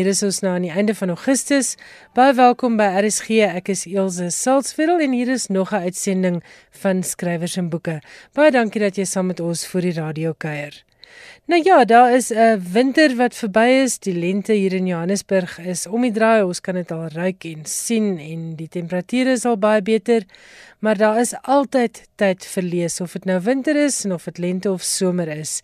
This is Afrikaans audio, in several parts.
Hier is ons nou aan die einde van Augustus. Baie welkom by RSG. Ek is Elsje Salzveld en hier is nog 'n uitsending van Skrywers en Boeke. Baie dankie dat jy saam met ons vir die radio kuier. Nou ja, daar is 'n winter wat verby is. Die lente hier in Johannesburg is om die draai. Ons kan dit al ruik en sien en die temperature is al baie beter. Maar daar is altyd tyd vir lees of dit nou winter is en of dit lente of somer is.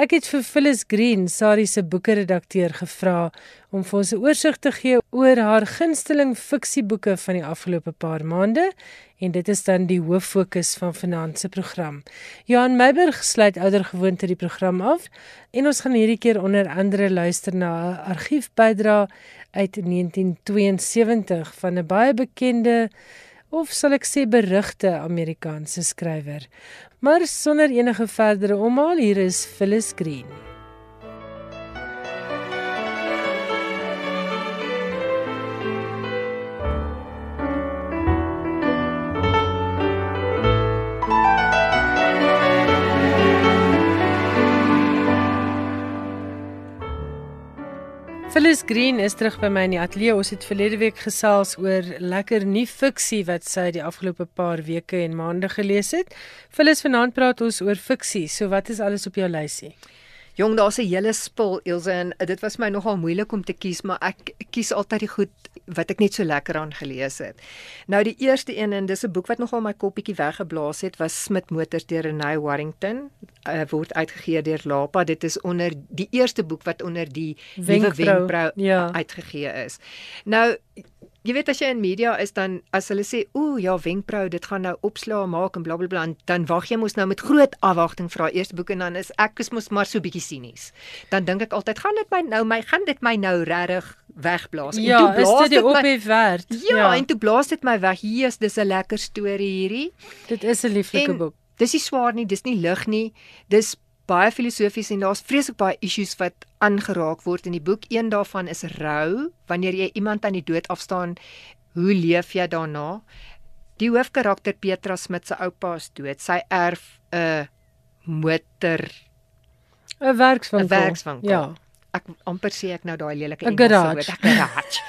Ek het vir Phyllis Green, Sari se boekeredakteur, gevra om vir ons 'n oorsig te gee oor haar gunsteling fiksieboeke van die afgelope paar maande en dit is dan die hoof fokus van vanaand se program. Johan Meiburg sluit oudergewoonte die program af en ons gaan hierdie keer onder andere luister na 'n argiefbydra uit 1972 van 'n baie bekende of sal ek sê berugte Amerikaanse skrywer. Maar sonder enige verdere omhaal hier is Phyllis Green. Green is terug by my in die ateljee. Ons het verlede week gesels oor lekker nuwe fiksie wat sy die afgelope paar weke en maande gelees het. Phyllis, vanaand praat ons oor fiksie. So wat is alles op jou lysie? Jong, daar's 'n hele spul Ilse en dit was my nogal moeilik om te kies, maar ek kies altyd die goed wat ek net so lekker aan gelees het. Nou die eerste een en dis 'n boek wat nogal my koppietjie weggeblaas het, was Smit Motors deur Renée Warrington. Uh, word uitgegee deur Lapa. Dit is onder die eerste boek wat onder die Wenkbrau, Wenkbrau ja. uitgegee is. Nou Jy weet as jy in media is dan as hulle sê ooh ja wenkbrau dit gaan nou opslaa maak en blablabla bla, bla, dan wag jy mos nou met groot afwagting vir haar eerste boek en dan is ek is mos maar so bietjie sinies. Dan dink ek altyd gaan dit my nou my gaan dit my nou regtig wegblaas. Ja, en toe blaas dit op die werd. Ja, ja, en toe blaas dit my weg. Hier is dis 'n lekker storie hierdie. Dit is 'n lieflike boek. Dis nie swaar nie, dis nie lig nie. Dis baie filosofies en daar's vreeslik baie issues wat aangeraak word in die boek. Een daarvan is rou. Wanneer jy iemand aan die dood afstaan, hoe leef jy daarna? Die hoofkarakter Petra Smit se oupa is dood. Sy erf 'n motor 'n werkswinkel. 'n werkswinkel. Ja. Ek amper sê ek nou daai lelike Engelse woord, 'n garage.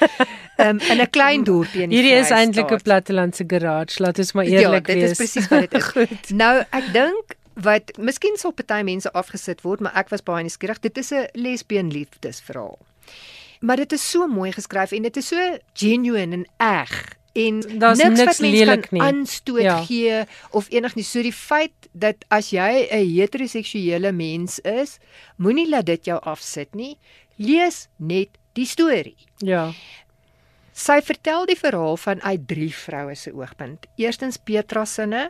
Ehm um, in 'n klein dorpie in die Hierdie is eintlik 'n plattelandse garage, laat ons maar eerlik wees. Ja, dit wees. is presies wat dit is. nou, ek dink wat miskien sal party mense afgesit word, maar ek was baie nuuskierig. Dit is 'n lesbien liefdesverhaal. Maar dit is so mooi geskryf en dit is so genuine en eg en Daar's niks wat mense kan aanstoot ja. gee of enigiets so die feit dat as jy 'n heteroseksuele mens is, moenie laat dit jou afsit nie. Lees net die storie. Ja. Sy vertel die verhaal van uit drie vroue se oogpunt. Eerstens Petra se,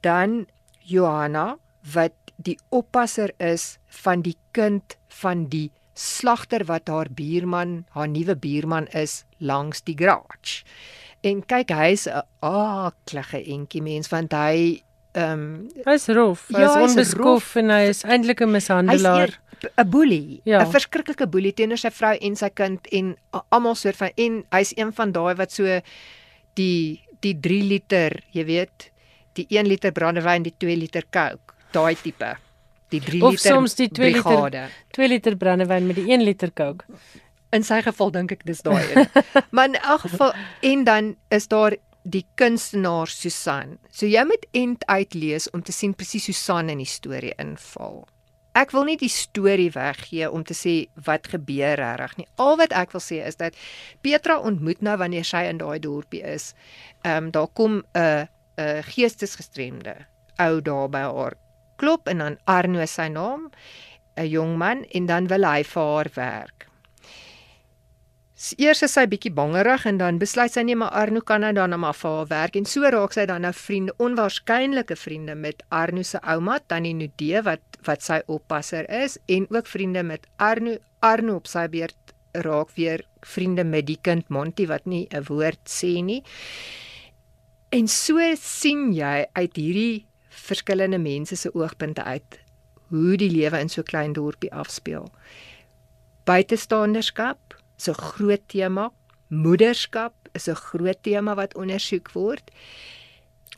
dan Johanna wat die oppasser is van die kind van die slagter wat haar buurman, haar nuwe buurman is langs die garage. En kyk, hy's 'n aaklige entjie mens want hy ehm um, hy's rof, hy's ja, onbeskof en hy is eintlik 'n mishandelaar. 'n boelie, 'n ja. verskriklike boelie teenoor sy vrou en sy kind en almal soort van en hy's een van daai wat so die die 3 liter, jy weet, die 1 liter brandewyn, die 2 liter Coke, daai tipe. Die 3 liter. Of soms die 2 liter 2 liter brandewyn met die 1 liter Coke. In sy geval dink ek dis daai een. maar in elk geval en dan is daar die kunstenaar Susan. So jy moet end uitlees om te sien presies hoe Susan in die storie inval. Ek wil nie die storie weggee om te sê wat gebeur regtig nie. Al wat ek wil sê is dat Petra ontmoet nou wanneer sy in daai dorpie is. Ehm um, daar kom 'n 'n geestesgestremde ou daar by haar klop en dan Arno sy naam, 'n jong man en dan wil hy vir haar werk. Eers is sy bietjie bangerig en dan besluit sy nee maar Arno kan nou dan maar vir haar werk en so raak sy dan nou vriende, onwaarskynlike vriende met Arno se ouma Tannie Nudee wat wat sy oppasser is en ook vriende met Arno Arno op sy beurt raak weer vriende met die kind Monty wat nie 'n woord sê nie. En so sien jy uit hierdie verskillende mense se oogpunte uit hoe die lewe in so klein dorpie afspeel. Buitestanderskap is 'n groot tema, moederskap is 'n groot tema wat ondersoek word.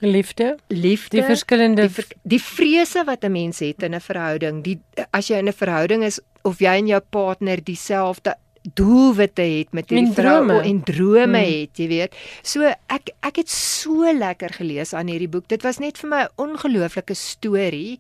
Liefde, liefde, die verskillende die, die vrese wat 'n mens het in 'n verhouding, die as jy in 'n verhouding is of jy en jou partner dieselfde doelwitte het met hierdie En vrou drome. en drome Mm. het, jy weet. So ek ek het so lekker gelees aan hierdie boek. Dit was net vir my 'n ongelooflike storie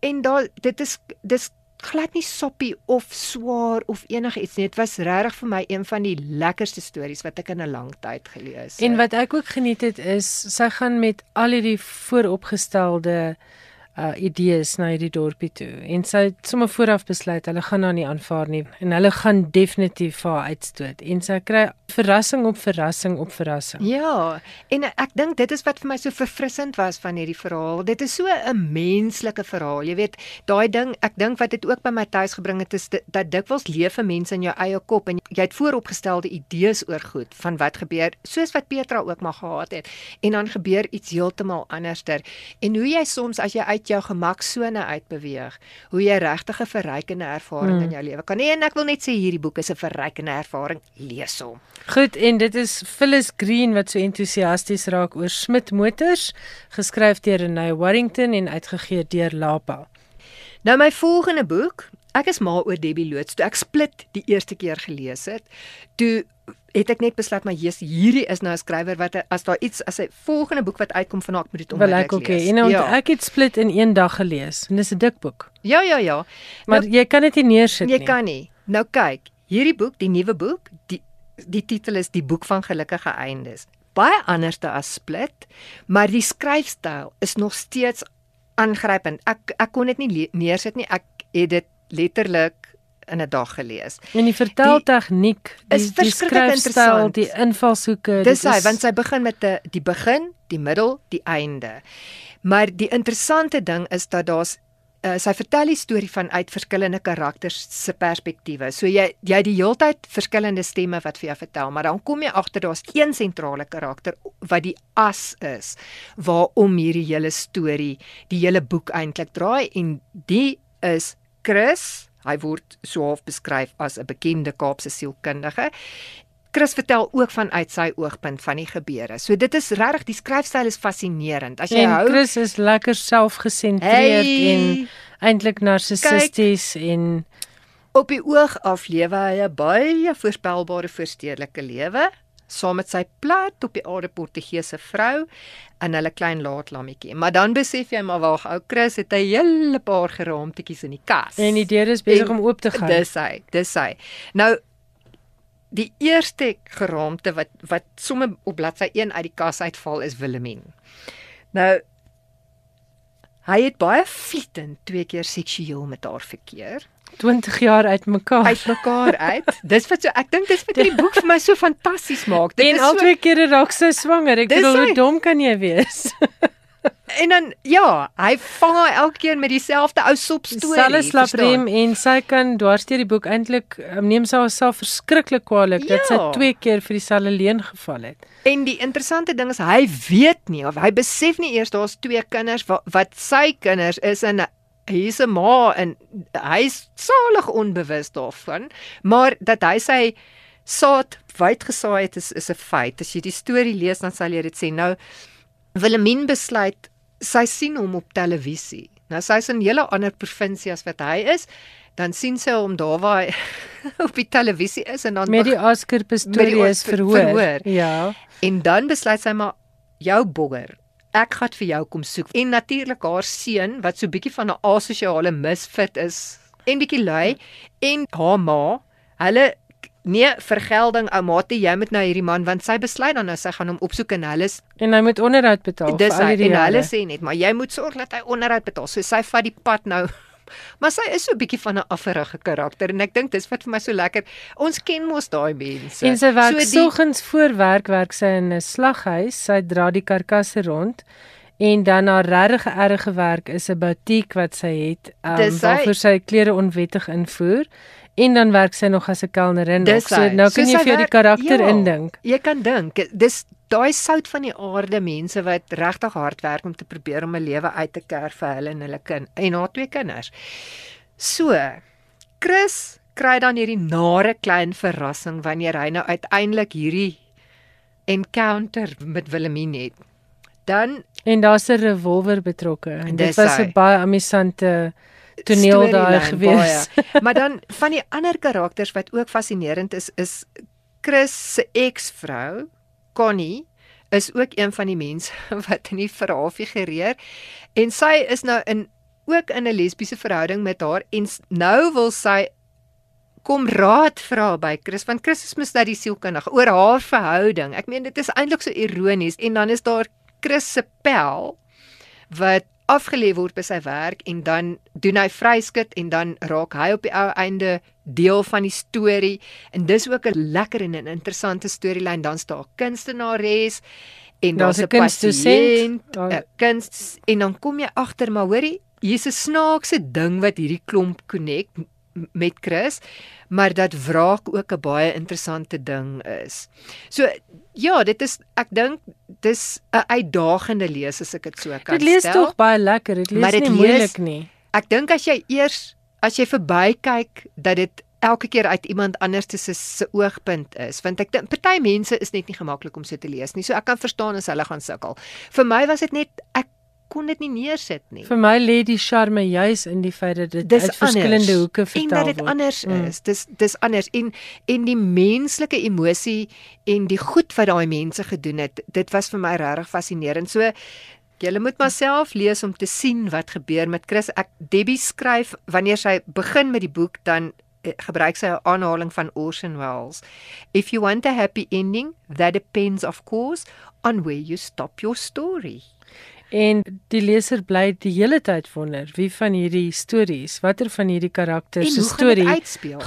en daar dit is dis glad nie soppie of swaar of enigiets nie. Dit was regtig vir my een van die lekkerste stories wat ek in 'n lang tyd gelees het. En wat ek ook geniet het is sy gaan met al hierdie vooropgestelde uh idees na hierdie dorpie toe. En sy het sommer vooraf besluit hulle gaan haar nie aanvaar nie en hulle gaan definitief haar uitstoot. En sy kry verrassing op verrassing op verrassing. Ja, en ek dink dit is wat vir my so verfrissend was van hierdie verhaal. Dit is so 'n menslike verhaal. Jy weet, daai ding, ek dink wat dit ook by my tuis gebring het is dit, dat dikwels leef 'n mens in jou eie kop en jy het vooropgestelde idees oor goed van wat gebeur, soos wat Petra ook maar gehad het. En dan gebeur iets heeltemal anderster. En hoe jy soms as jy uit jou gemaksone uitbeweeg, hoe jy regtig 'n verrykende ervaring Mm. in jou lewe kan hê. En ek wil net sê hierdie boek is 'n verrykende ervaring. Lees hom. Goed en dit is Phyllis Green wat so entoesiasties raak oor Smit Motors, geskryf deur Renée Warrington en uitgegee deur Lapa. Nou my volgende boek, ek is mal oor Debbie Loots. Toe ek Split die eerste keer gelees het, toe het ek net besluit maar Jesus, hierdie is nou 'n skrywer wat as daar iets as 'n volgende boek wat uitkom van haar, moet dit onmiddellik ek ook hê. lees. En ont, ja. ek het Split in een dag gelees en dis 'n dik boek. ja, ja, ja. Maar Nou, jy kan dit nie neersit jy nie. kan nie. Nou kyk, hierdie boek, die nuwe boek, die die titel is Die boek van gelukkige eindes. Baie anderste as Split, maar die skryfstyl is nog steeds aangrypend. Ek ek kon dit nie neersit nie. Ek het dit letterlik in 'n dag gelees. En die verteltegniek, die, is die verskriklik skryfstyl, interessant. die invalshoeke, Dis hy, is want sy begin met 'n die begin, die middel, die einde. Maar die interessante ding is dat daar's uh, sy vertel die storie vanuit verskillende karakters se perspektiewe. So jy jy die heeltyd verskillende stemme wat vir jou vertel, maar dan kom jy agter daar's een sentrale karakter wat die as is waarom hierdie hele storie, die hele boek eintlik draai en die is Chris. Hy word so half beskryf as 'n bekende Kaapse sielkundige Chris vertel ook vanuit sy oogpunt van die gebeure. So dit is regtig die skryfstyl is fascinerend. As jy en hou Chris is lekker selfgesentreerd en hey, eintlik narcissisties en op die oog af lewe hy 'n baie voorspelbare voorstedelike lewe saam met sy plat op die aarde Portugese vrou en hulle klein laatlammetjie. Maar dan besef jy maar wag, ou Chris het 'n hele paar geraamtetjies in die kas. en die deur is besig En om oop te gaan. Dis hy, dis hy. Nou die eerste geraamte wat wat sommer op bladsy 1 uit die kas uitval is Willemien. Nou hy het baie vlietend twee keer seksueel met haar verkeer. 20 jaar uitmekaar. Uitmekaar uit. Dis wat so ek dink dis wat hierdie boek vir my so fantasties maak. Dit en is al so twee kere raak sy swanger. Ek bedoel hoe dom kan jy wees? en dan ja, hy vang haar elke keer met dieselfde ou sop storie. Selle slaprem en sy kan dwarsteer die boek eintlik um, neem sy haarself verskriklik kwaadlik dat sy Ja. twee keer vir dieselfde leen geval het. En die interessante ding is hy weet nie of hy besef nie eers daar's twee kinders wat, wat sy kinders is en hy's 'n ma en hy's salig onbewus daarvan, maar dat hy sy saad wyd gesaai het is is 'n feit. As jy die storie lees dan sal jy dit sien. Nou Wilhelmine besluit sy sien hom op televisie. Nou sy's in 'n hele ander provinsie as wat hy is. Dan sien sy hom daar waar hy op die televisie is en dan Met die Oscar Pistorius verhoor. verhoor. Ja. En dan besluit sy maar jou bogger. Ek gaan vir jou kom soek. En natuurlik haar seun wat so bietjie van 'n asosiale misfit is en bietjie lui en haar ma, hulle nee vergelding oumatie jy moet nou hierdie man want sy besluit dan nou sy gaan hom opsoek en hulle is En hy moet onderhoud betaal dis vir al die en jare. hulle sê net maar jy moet sorg dat hy onderhoud betaal. So sy vat die pad nou Maar sy is so 'n bietjie van 'n afferige karakter en ek dink dis wat vir my so lekker. Ons ken mos daai mense. En sy werk so so soggens voor werk werk sy in 'n slaghuis. Sy dra die karkasse rond. En dan haar regtig erge werk is 'n butiek wat sy het, um, waarvoor sy klere onwettig invoer. En dan werk sy nog as 'n kelnerin. ook. Dis So sy. nou So kan jy sy vir jou die karakter ja. indink. Jy kan dink, dis daai sout van die aarde mense wat regtig hard werk om te probeer om 'n lewe uit te kerf vir hulle en hulle kind en haar twee kinders. So, Chris kry dan hierdie nare klein verrassing wanneer hy nou uiteindelik hierdie encounter met Wilhelmine het. Dan En daar's 'n revolver betrokke. En dit was. 'n baie amusante toneel daai gewees. Baie. Maar dan van die ander karakters wat ook fascinerend is is Chris se eksvrou Connie is ook een van die mense wat in die verhaal figureer en sy is nou in ook in 'n lesbiese verhouding met haar en nou wil sy kom raad vra by Chris want Chris is mos nou die sielkundige oor haar verhouding. Ek meen dit is eintlik so ironies en dan is daar Chris se pel wat afgelê word by sy werk en dan doen hy vryskut en dan raak hy op die ou einde deel van die storie. En dis ook 'n lekker en 'n interessante storielyn. Dan staan kunstenares en daar's 'n kunstdosent. 'n kunst en dan kom jy agter maar hoorie hier's 'n snaakse ding wat hierdie klomp connect met Chris maar dat wraak ook 'n baie interessante ding is. So ja, dit is ek dink dis 'n uitdagende lees as ek dit so kan stel. Dit lees tog baie lekker. Dit lees nie moeilik nie. Ek dink as jy eers as jy verbykyk dat dit elke keer uit iemand anders se se oogpunt is want ek dink party mense is net nie gemaklik om so te lees nie so ek kan verstaan as hulle gaan sukkel vir my was dit net ek kon dit nie neersit nie. Vir my lê die charme juis in die feit dat dit uit verskillende hoeke vertel word. En dat dit anders mm. is. Dis dis anders en en die menslike emosie en die goed wat daai mense gedoen het, dit was vir my regtig fascinerend. So Julle moet maar self lees om te sien wat gebeur met Chris. Ek Debbie skryf wanneer sy begin met die boek dan eh, gebruik sy 'n aanhaling van Orson Welles. If you want a happy ending, that depends of course on where you stop your story. En die leser bly die hele tyd wonder wie van hierdie stories, watter van hierdie karakters se storie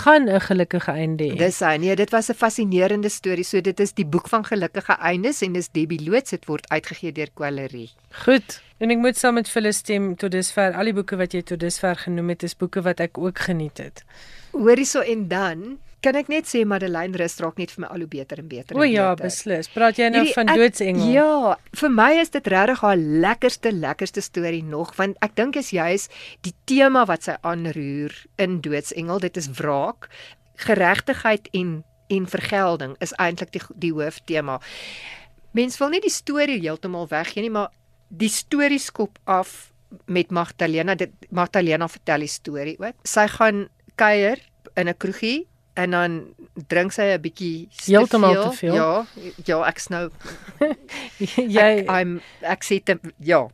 gaan 'n gelukkige einde hê. Dis hy. Nee, dit was 'n fascinerende storie. So dit is die boek van gelukkige eindes en dis Debbie Loots dit word uitgegee deur Quellerie. Goed. En ek moet saam met Phyllis stem tot dusver al die boeke wat jy tot dusver genoem het, is boeke wat ek ook geniet het. Hoorie so en dan kan ek net sê Madeleine Rust raak net vir my al hoe beter en beter. O ja, beter. beslis. Praat jy nou Hierdie, van Doodsengel? Ja, vir my is dit regtig haar lekkerste lekkerste storie nog want ek dink is juis die tema wat sy aanroer in Doodsengel, dit is wraak, geregtigheid en en vergelding is eintlik die die hooftema. Mens wil nie die storie heeltemal weggee nie, maar die storie skop af met Magdalena. Dit Magdalena vertel die storie ook. Sy gaan kuier in 'n kroegie en dan drink sy 'n bietjie heeltemal te veel. Ja, ja, ek's nou jy ek, I'm ek sê te ja.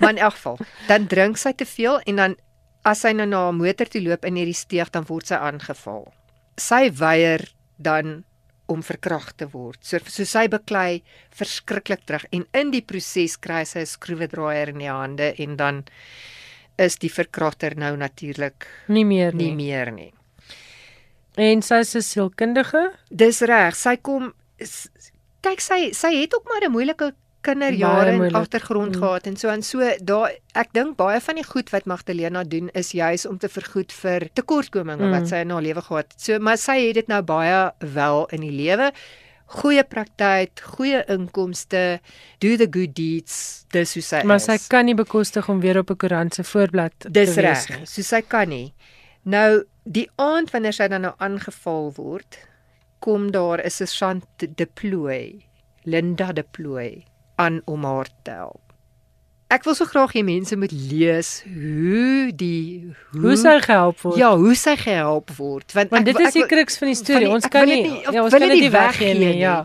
Maar in elk geval, dan drink sy te veel en dan as sy nou na haar motor toe loop in hierdie steeg dan word sy aangeval. Sy weier dan om verkragt te word. So so sy beklei verskriklik terug en in die proses kry sy 'n skroewedraaier in die hande en dan is die verkragter nou natuurlik nie meer nie. nie meer nie. En sy is 'n sielkundige? Dis reg. Sy kom kyk sy sy het ook maar 'n moeilike kinderjare en agtergrond mm. gehad en so en so daar ek dink baie van die goed wat Magdalena doen is juis om te vergoed vir tekortkominge mm. wat sy in haar lewe gehad het. So maar sy het dit nou baie wel in die lewe. Goeie praktyk, goeie inkomste, do the good deeds, dis hoe sy Maar is. sy kan nie bekostig om weer op 'n koerant se voorblad te dis wees reg. nie. So sy kan nie. Nou die aand wanneer sy dan nou aangeval word, kom daar 'n sergeant deploy, Linda deploy aan om haar te help. Ek wil so graag hê mense moet lees hoe die hoe, hoe sy gehelp word. Ja, hoe sy gehelp word want, want ek, dit is die kruks van die storie. Van die, ons kan nie, nie ja, ons kan dit nie weggee nie, ja.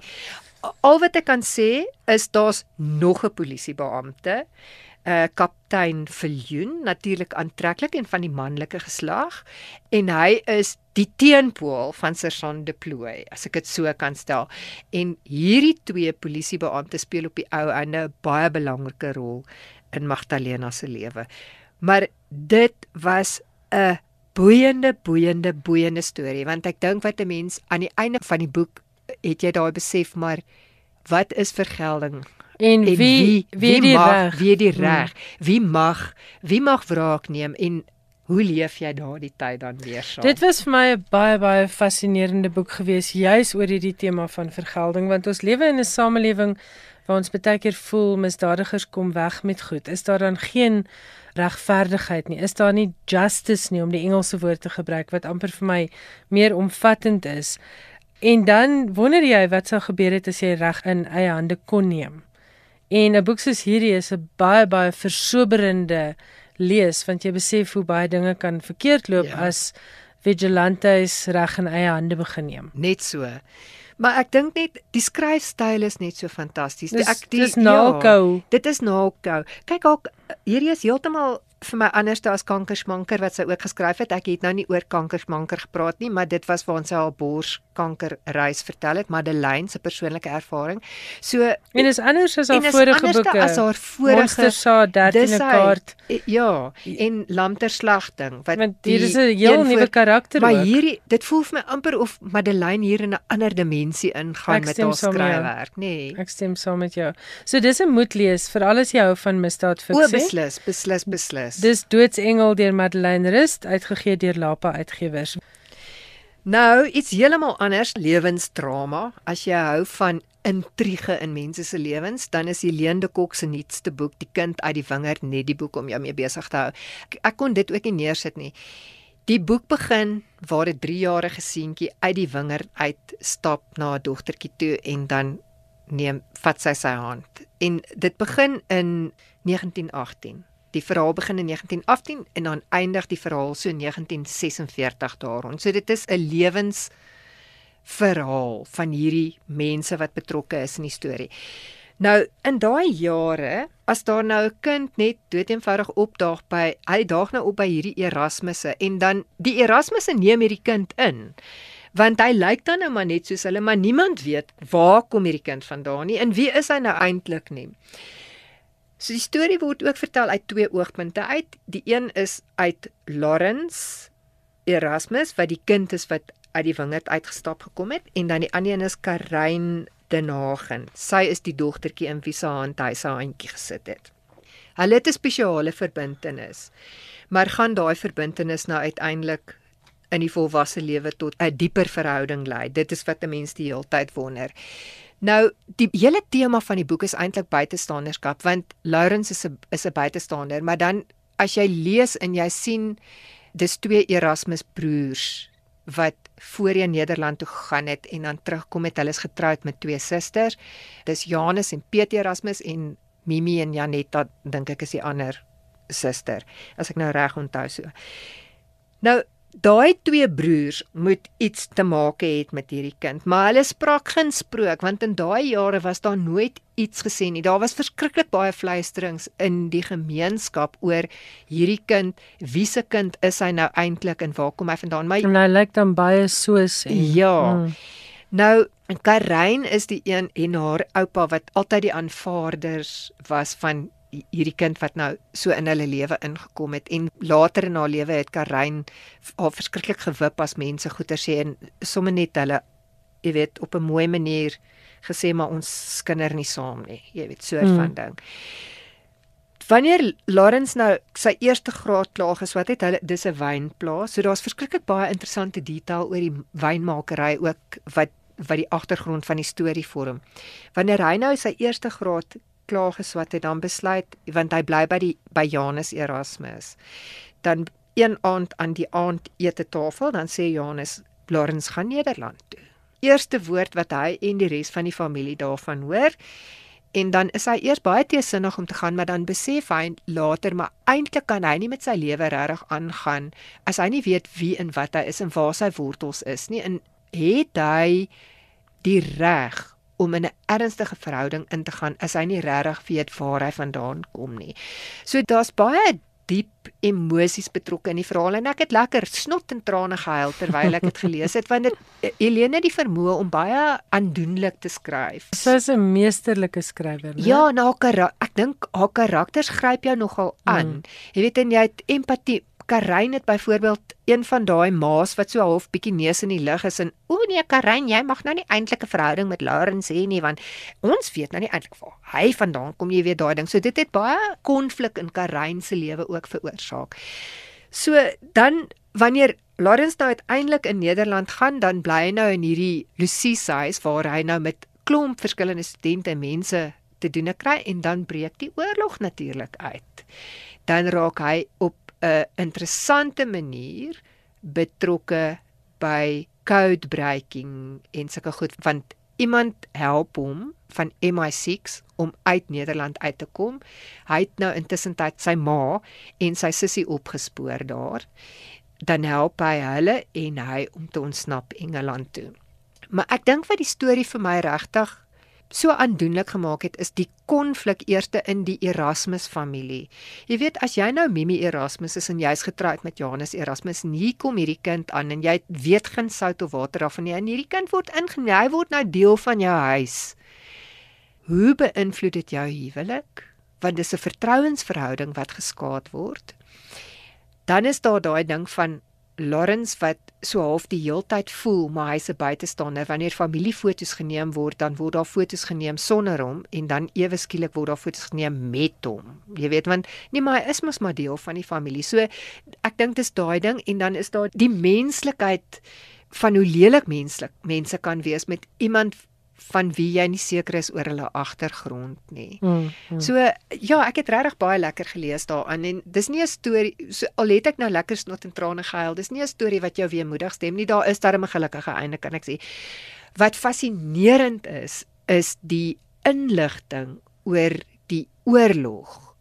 Al wat ek kan sê is daar's nog 'n polisiebeampte uh kaptein Viljoen natuurlik aantreklik en van die manlike geslag en hy is die teenpool van Sergeant Deploy as ek dit so kan stel. En hierdie twee polisiebeampte speel op die ou einde 'n baie belangrike rol in Magdalena se lewe. Maar dit was 'n boeiende boeiende boeiende storie want ek dink wat 'n mens aan die einde van die boek het jy daai besef maar wat is vergelding En, en wie wie, wie die reg? wie die hmm. reg? Hmm. Wie mag wie mag wraak neem en hoe leef jy daardie tyd dan weer saam? Dit was vir my 'n baie baie fascinerende boek gewees juis oor hierdie tema van vergelding want ons lewe in 'n samelewing waar ons baie keer voel misdadigers kom weg met goed. Is daar dan geen regverdigheid nie? Is daar nie justice nie om die Engelse woord te gebruik wat amper vir my meer omvattend is? En dan wonder jy wat sou gebeur het as jy reg in eie hande kon neem. En 'n boek soos hierdie is 'n baie baie versoberende lees want jy besef hoe baie dinge kan verkeerd loop ja. as vigilantes reg in eie hande begin neem. Net so. Maar ek dink net die skryfstyl is net so fantasties. Ek dis nakou. Ja, dit is nakou. Kyk ook hierdie is heeltemal vir my anderste as kankersmanker wat sy ook geskryf het. Ek het nou nie oor kankersmanker gepraat nie, maar dit was waar sy haar borskanker reis vertel het, Madeleine se persoonlike ervaring. So en is anders as haar vorige boeke. As haar vorige Monster sa 13de kaart. Ja, en lamterslagting wat Want hier is 'n heel nuwe karakter maar ook. Maar hierdie dit voel vir my amper of Madeleine hier in 'n ander dimensie ingaan met haar skryfwerk, nê. Nee. Ek stem saam met jou. So dis 'n moet lees vir alles jy hou van misdaadfiksie. O, beslis, beslis, beslis is. Dis Doodsengel deur Madeleine Rust, uitgegee deur Lapa Uitgewers. Nou, iets heeltemal anders, lewensdrama. As jy hou van intrige in mense se lewens, dan is Helene de Kok se nuutste boek, Die kind uit die wingerd, net die boek om jou mee besig te hou. Ek, ek kon dit ook nie neersit nie. Die boek begin waar 'n 3-jarige seentjie uit die wingerd uit stap na 'n dogtertjie toe en dan neem vat sy sy hand. En dit begin in 1918. Die verhaal begin in 1918 en dan eindig die verhaal so in 1946 daaroor. So dit is 'n lewens verhaal van hierdie mense wat betrokke is in die storie. Nou in daai jare, as daar nou 'n kind net doeteenvoudig opdaag by hy daag nou op by hierdie Erasmusse en dan die Erasmusse neem hierdie kind in. Want hy lyk dan nou maar net soos hulle, maar niemand weet waar kom hierdie kind vandaan nie en wie is hy nou eintlik nie. So die storie word ook vertel uit twee oogpunte uit. Die een is uit Lawrence Erasmus wat die kind is wat uit die wingerd uitgestap gekom het en dan die ander een is Karin Denagen. Sy is die dogtertjie in wie se hand hy sy handjie gesit het. Hulle het 'n spesiale verbintenis. Maar gaan daai verbintenis nou uiteindelik in die volwasse lewe tot 'n dieper verhouding lei? Dit is wat 'n mens die hele tyd wonder. Nou, die hele tema van die boek is eintlik buitestanderskap want Lawrence is 'n is 'n buitestander, maar dan as jy lees en jy sien dis twee Erasmus broers wat voorheen Nederland toe gegaan het en dan terugkom het hulle is getroud met twee susters. Dis Janus en Piet Erasmus en Mimi en Janetta dink ek is die ander suster as ek nou reg onthou so. Nou Daai twee broers moet iets te maak hê met hierdie kind, maar hulle spraak geen sprook want in daai jare was daar nooit iets gesê nie. Daar was verskriklik baie fluisterings in die gemeenskap oor hierdie kind, wie se kind is hy nou eintlik en waar kom hy vandaan? Maar hy lyk dan baie soos en Ja. Hmm. Nou Karin is die een en haar oupa wat altyd die aanvaarders was van hierdie kind wat nou so in hulle lewe ingekom het en later in haar lewe het Karin haar verskriklik gewip as mense goeie sê en sommer net hulle jy weet op 'n mooi manier gesê maar ons skinder nie saam nie jy weet so 'n hmm. van ding Wanneer Lawrence nou sy eerste graad klaar is wat het hulle dis 'n wynplaas so daar's verskriklik baie interessante detail oor die wynmakery ook wat wat die agtergrond van die storie vorm. Wanneer hy nou sy eerste graad klaar geswat het dan besluit want hy bly by die by Janus Erasmus. Dan een aand aan die aandete tafel dan sê Janus Lawrence gaan Nederland toe. Eerste woord wat hy en die res van die familie daarvan hoor en dan is hy eers baie teesinnig om te gaan maar dan besef hy later maar eintlik kan hy nie met sy lewe regtig aangaan as hy nie weet wie en wat hy is en waar sy wortels is nie en het hy die reg om in 'n ernstige verhouding in te gaan as hy nie regtig weet waar hy vandaan kom nie. So daar's baie diep emosies betrokke in die verhaal en ek het lekker snot en trane gehuil terwyl ek dit gelees het want dit Helene het die vermoë om baie aandoenlik te skryf. Sy is 'n meesterlike skrywer, né? Ja, nou ek dink haar karakters gryp jou nogal aan. Mm. Jy weet en jy het empatie Karin het byvoorbeeld een van daai maas wat so half bietjie neus in die lug is en o nee Karin, jy mag nou nie eintlik 'n verhouding met Lawrence hê nie want ons weet nou nie eintlik waar hy vandaan kom jy weet daai ding. So dit het baie konflik in Karin se lewe ook veroorsaak. So dan wanneer Lawrence nou uiteindelik in Nederland gaan, dan bly hy nou in hierdie Lucie se huis waar hy nou met klomp verskillende studente en mense te doen kry en dan breek die oorlog natuurlik uit. Dan raak hy op 'n interessante manier betrokke by code breaking en sulke goed want iemand help hom van MI6 om uit Nederland uit te kom. Hy het nou intussen tyd sy ma en sy sussie opgespoor daar. Dan help hy hulle en hy om te ontsnap Engeland toe. Maar ek dink wat die storie vir my regtig so aandoenlik gemaak het is die konflik eerste in die Erasmus familie. Jy weet as jy nou Mimi Erasmus is en jy's getroud met Johannes Erasmus, nie kom hierdie kind aan en jy weet geen sout of water daarvan nie en hierdie kind word ingeneem, hy word nou deel van jou huis. Hoe beïnvloed dit jou huwelik? Want dis 'n vertrouensverhouding wat geskaad word. Dan is daar daai ding van Lawrence wat so half die heeltyd voel maar hy's 'n buitestander. Wanneer familiefoto's geneem word dan word daar foto's geneem sonder hom en dan ewe skielik word daar foto's geneem met hom. Jy weet want nee maar hy is mos maar deel van die familie. So ek dink dis daai ding en dan is daar die menslikheid van hoe lelik menslik mense kan wees met iemand van wie jy nie seker is oor hulle agtergrond nie. Mm, mm. So ja, ek het regtig baie lekker gelees daarin en dis nie 'n storie so al het ek nou lekker snot en trane gehuil. Dis nie 'n storie wat jou weemoedig stem nie. Daar is daar 'n gelukkige einde kan ek sê. Wat fascinerend is, is die inligting oor die oorlog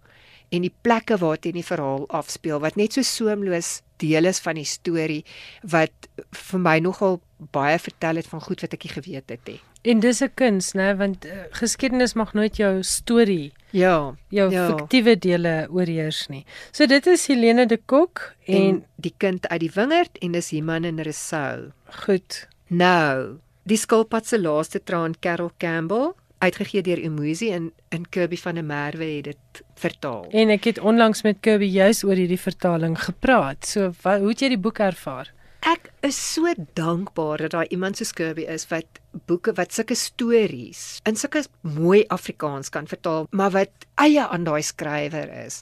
en die plekke waar dit in die verhaal afspeel wat net so soemloos deel is van die storie wat vir my nogal baie vertel het van goed wat ek nie geweet het nie. En dis 'n kuns, né, want uh, geskiedenis mag nooit jou storie ja, jou ja. fiktiewe dele oorheers nie. So dit is Helene de Kok en, en die kind uit die wingerd en dis Iman en Resou. Goed. Nou, die skulpad se laaste traan Carol Campbell uitgegee deur Umuzi en in Kirby van der Merwe het dit vertaal. En ek het onlangs met Kirby juis oor hierdie vertaling gepraat. So wat, hoe het jy die boek ervaar? Ek is so dankbaar dat daar iemand so Kirby is wat boeke wat sulke stories in sulke mooi Afrikaans kan vertaal, maar wat eie aan daai skrywer is.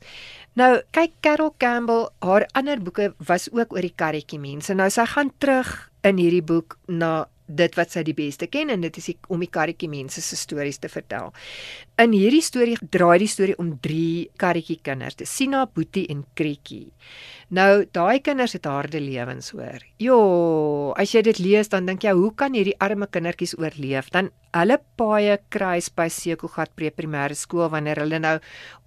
Nou, kyk Carol Campbell, haar ander boeke was ook oor die karretjie mense. Nou sy gaan terug in hierdie boek na dit wat sy die beste ken en dit is die, om die karretjie mense se stories te vertel. In hierdie storie draai die storie om drie karretjie kinders, Sina, Boetie en Krietjie. Nou, daai kinders het harde lewens hoor. Jo, as jy dit lees dan dink jy, hoe kan hierdie arme kindertjies oorleef? Dan hulle paaie kruis by Sekogat Pre-primêre skool wanneer hulle nou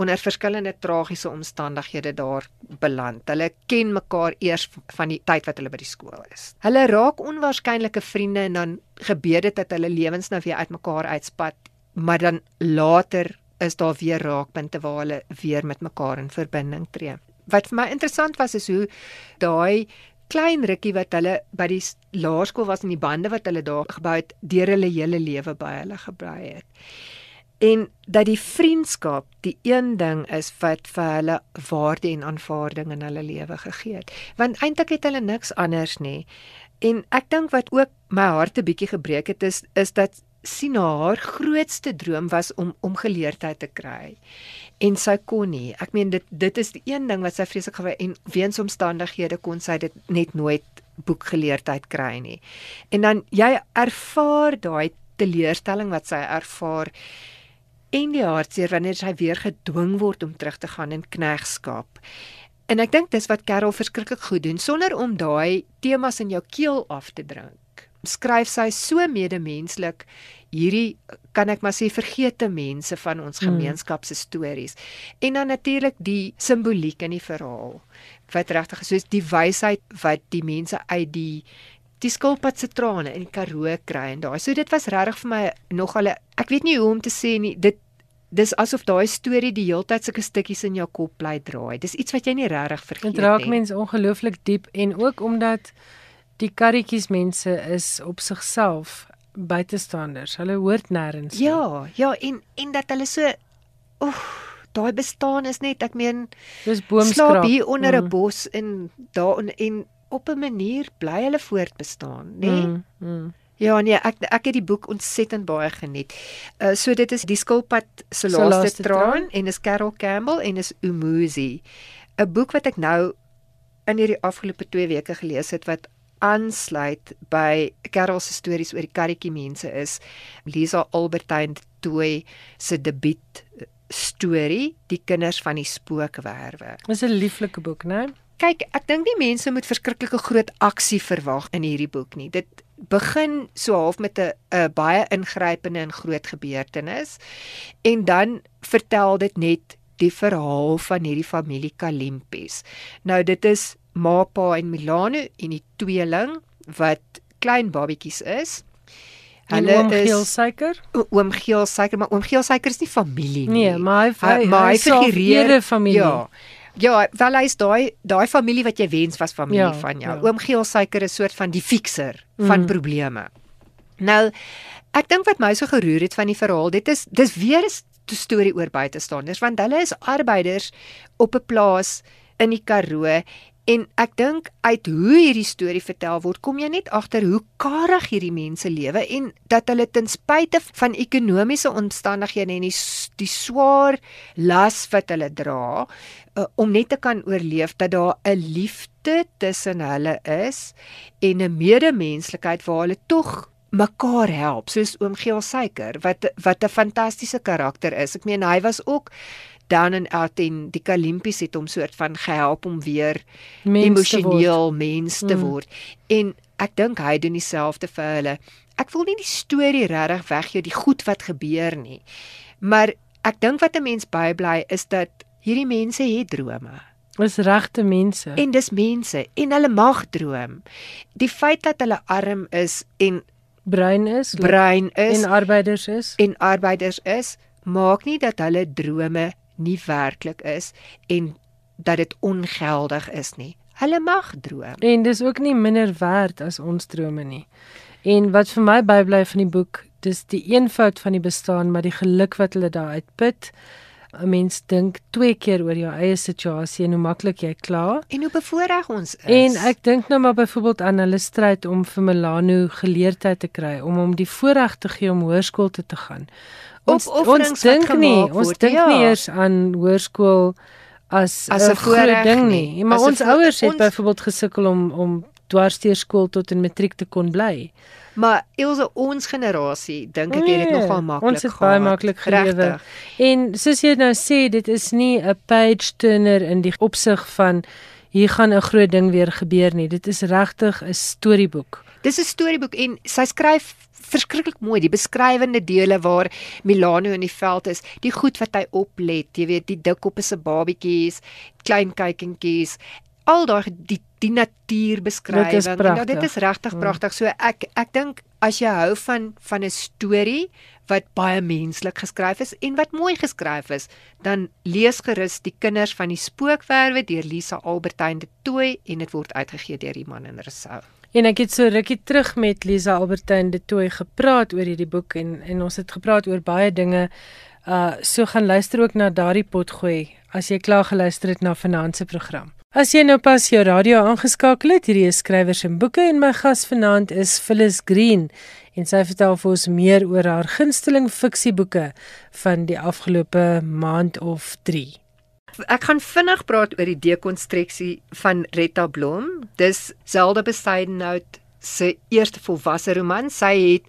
onder verskillende tragiese omstandighede daar beland. Hulle ken mekaar eers van die tyd wat hulle by die skool is. Hulle raak onwaarskynlike vriende en dan gebeur dit dat hulle lewens nou weer uitmekaar uitspat, maar dan later is daar weer raakpunte waar hulle weer met mekaar in verbinding tree wat vir my interessant was is hoe daai klein rukkie wat hulle by die laerskool was en die bande wat hulle daar gebou het deur hulle hele lewe by hulle gebly het. En dat die vriendskap die een ding is wat vir hulle waarde en aanvaarding in hulle lewe gegee het. Want eintlik het hulle niks anders nie. En ek dink wat ook my hart 'n bietjie gebreek het is is dat Sina haar grootste droom was om om geleerdheid te kry en sy kon nie. Ek meen dit dit is die een ding wat sy vreeslik gewy en weens omstandighede kon sy dit net nooit boekgeleerdheid kry nie. En dan jy ervaar daai teleurstelling wat sy ervaar en die hartseer wanneer sy weer gedwing word om terug te gaan in knegskap. En ek dink dis wat Carol verskriklik goed doen sonder om daai temas in jou keel af te drink skryf sy so medemenslik hierdie kan ek maar sê vergete mense van ons hmm. gemeenskap se stories. En dan natuurlik die simboliek in die verhaal wat regtig soos die wysheid wat die mense uit die die skulpad se trane in Karoo kry en daai so dit was regtig vir my nog al ek weet nie hoe om te sê nie dit dis asof daai storie die heeltyd sulke stukkies in jou kop bly draai. Dis iets wat jy nie regtig vergeet nie dit raak mense ongelooflik diep en ook omdat die karretjies mense is op sigself buitestanders. Hulle hoort nêrens. Ja, ja en en dat hulle so oef, daai bestaan is net ek meen dis boomskraap slaap hier onder 'n mm. bos en daar en, en op 'n manier bly hulle voortbestaan, nê? Nee? Mm, mm. Ja nee, ek ek het die boek ontsettend baie geniet. Uh so dit is die skulpad se laaste, laaste traan en is Carol Campbell en is Umuzi. 'n Boek wat ek nou in hierdie afgelope 2 weke gelees het wat aansluit by Carol se stories oor die karretjie mense is Lisa Albertine Toy se debuut eh, storie Die kinders van die spookwerwe. Dis 'n lieflike boek, né? Kyk, ek dink die mense moet verskriklike groot aksie verwag in hierdie boek nie. Dit begin so half met 'n 'n baie ingrypende en groot gebeurtenis en dan vertel dit net die verhaal van hierdie familie Kalimpies. Nou dit is ma, pa en Milano en die tweeling wat klein babatjies is. En oom Geelsuiker? Oom Geelsuiker, maar oom Geelsuiker is nie familie nie. Nee, maar hy hy, maar hy hy figureer familie. Ja. Ja, wel hy's daai daai familie wat jy wens was familie Ja, van jou. ja. Oom Geelsuiker is soort van die fixer van Mm. probleme. Nou, ek dink wat my so geroer het van die verhaal, dit is dis weer 'n st- storie oor buitestanders want hulle is arbeiders op 'n plaas in die Karoo en ek dink uit hoe hierdie storie vertel word, kom jy net agter hoe karig hierdie mense lewe en dat hulle ten spyte van ekonomiese omstandighede en die die swaar las wat hulle dra uh, om net te kan oorleef dat daar 'n liefde tussen hulle is en 'n medemenslikheid waar hulle tog mekaar help soos oom Geel Suiker wat wat 'n fantastiese karakter is. Ek meen hy was ook down and out en die Kalimpies het hom soort van gehelp om weer Mens te emosioneel mens te Mm. word. En ek dink hy doen dieselfde vir hulle. Ek wil nie die storie regtig weggee die goed wat gebeur nie. Maar ek dink wat 'n mens bybly is dat hierdie mense het drome. Is regte mense. En dis mense en hulle mag droom. Die feit dat hulle arm is en bruin is bruin is en arbeiders is. en arbeiders is, maak nie dat hulle drome nie werklik is en dat dit ongeldig is nie. Hulle mag droom. En dis ook nie minder werd as ons drome nie. En wat vir my bybly van die boek, dis die eenvoud van die bestaan, maar die geluk wat hulle daar uitput. 'n Mens dink twee keer oor jou eie situasie en hoe maklik jy kla. En hoe bevoordeel ons is. En ek dink nou maar byvoorbeeld aan hulle stryd om vir Milano geleerdheid te kry om hom die voorreg te gee om hoërskool toe te gaan. Ons ons dink nie, ons dink ja. nie eers aan hoërskool as 'n groot ding nie. nie. Maar As ons ouers het ons- byvoorbeeld gesukkel om om dwarsteer skool tot in matriek te kon bly. Maar Ilse ons generasie dink ek het dit Nee, nogal maklik Ons het baie maklik gelewe. En soos jy nou sê, dit is nie 'n page turner in die opsig van hier gaan 'n groot ding weer gebeur nie. Dit is regtig 'n storieboek. Dis 'n storieboek en sy skryf verskriklik mooi die beskrywende dele waar Milano in die veld is, die goed wat hy oplet, jy weet, die dik op se babetjies, klein kykentjies, al daai die die natuurbeskrywing. Dit is En pragtig. Nou, dit is regtig Mm. pragtig. So ek ek dink as jy hou van van 'n storie wat baie menslik geskryf is en wat mooi geskryf is, dan lees gerus Die kinders van die spookwerwe deur Lisa Albertyn de Tooy en dit word uitgegee deur Iman en Rousseau. En ek het so rukkie terug met Lisa Albertyn de Tooy gepraat oor hierdie boek en en ons het gepraat oor baie dinge. Uh so gaan luister ook na daardie potgooi as jy klaar geluister het na vanaand se program. As jy nou pas jou radio aangeskakel het, hierdie is skrywers en boeke en my gas vanaand is Phyllis Green en sy vertel vir ons meer oor haar gunsteling fiksieboeke van die afgelope maand of 3. Ek gaan vinnig praat oor die dekonstruksie van Retta Blom. Dis Zelda Besuidenhout se eerste volwasse roman. Sy het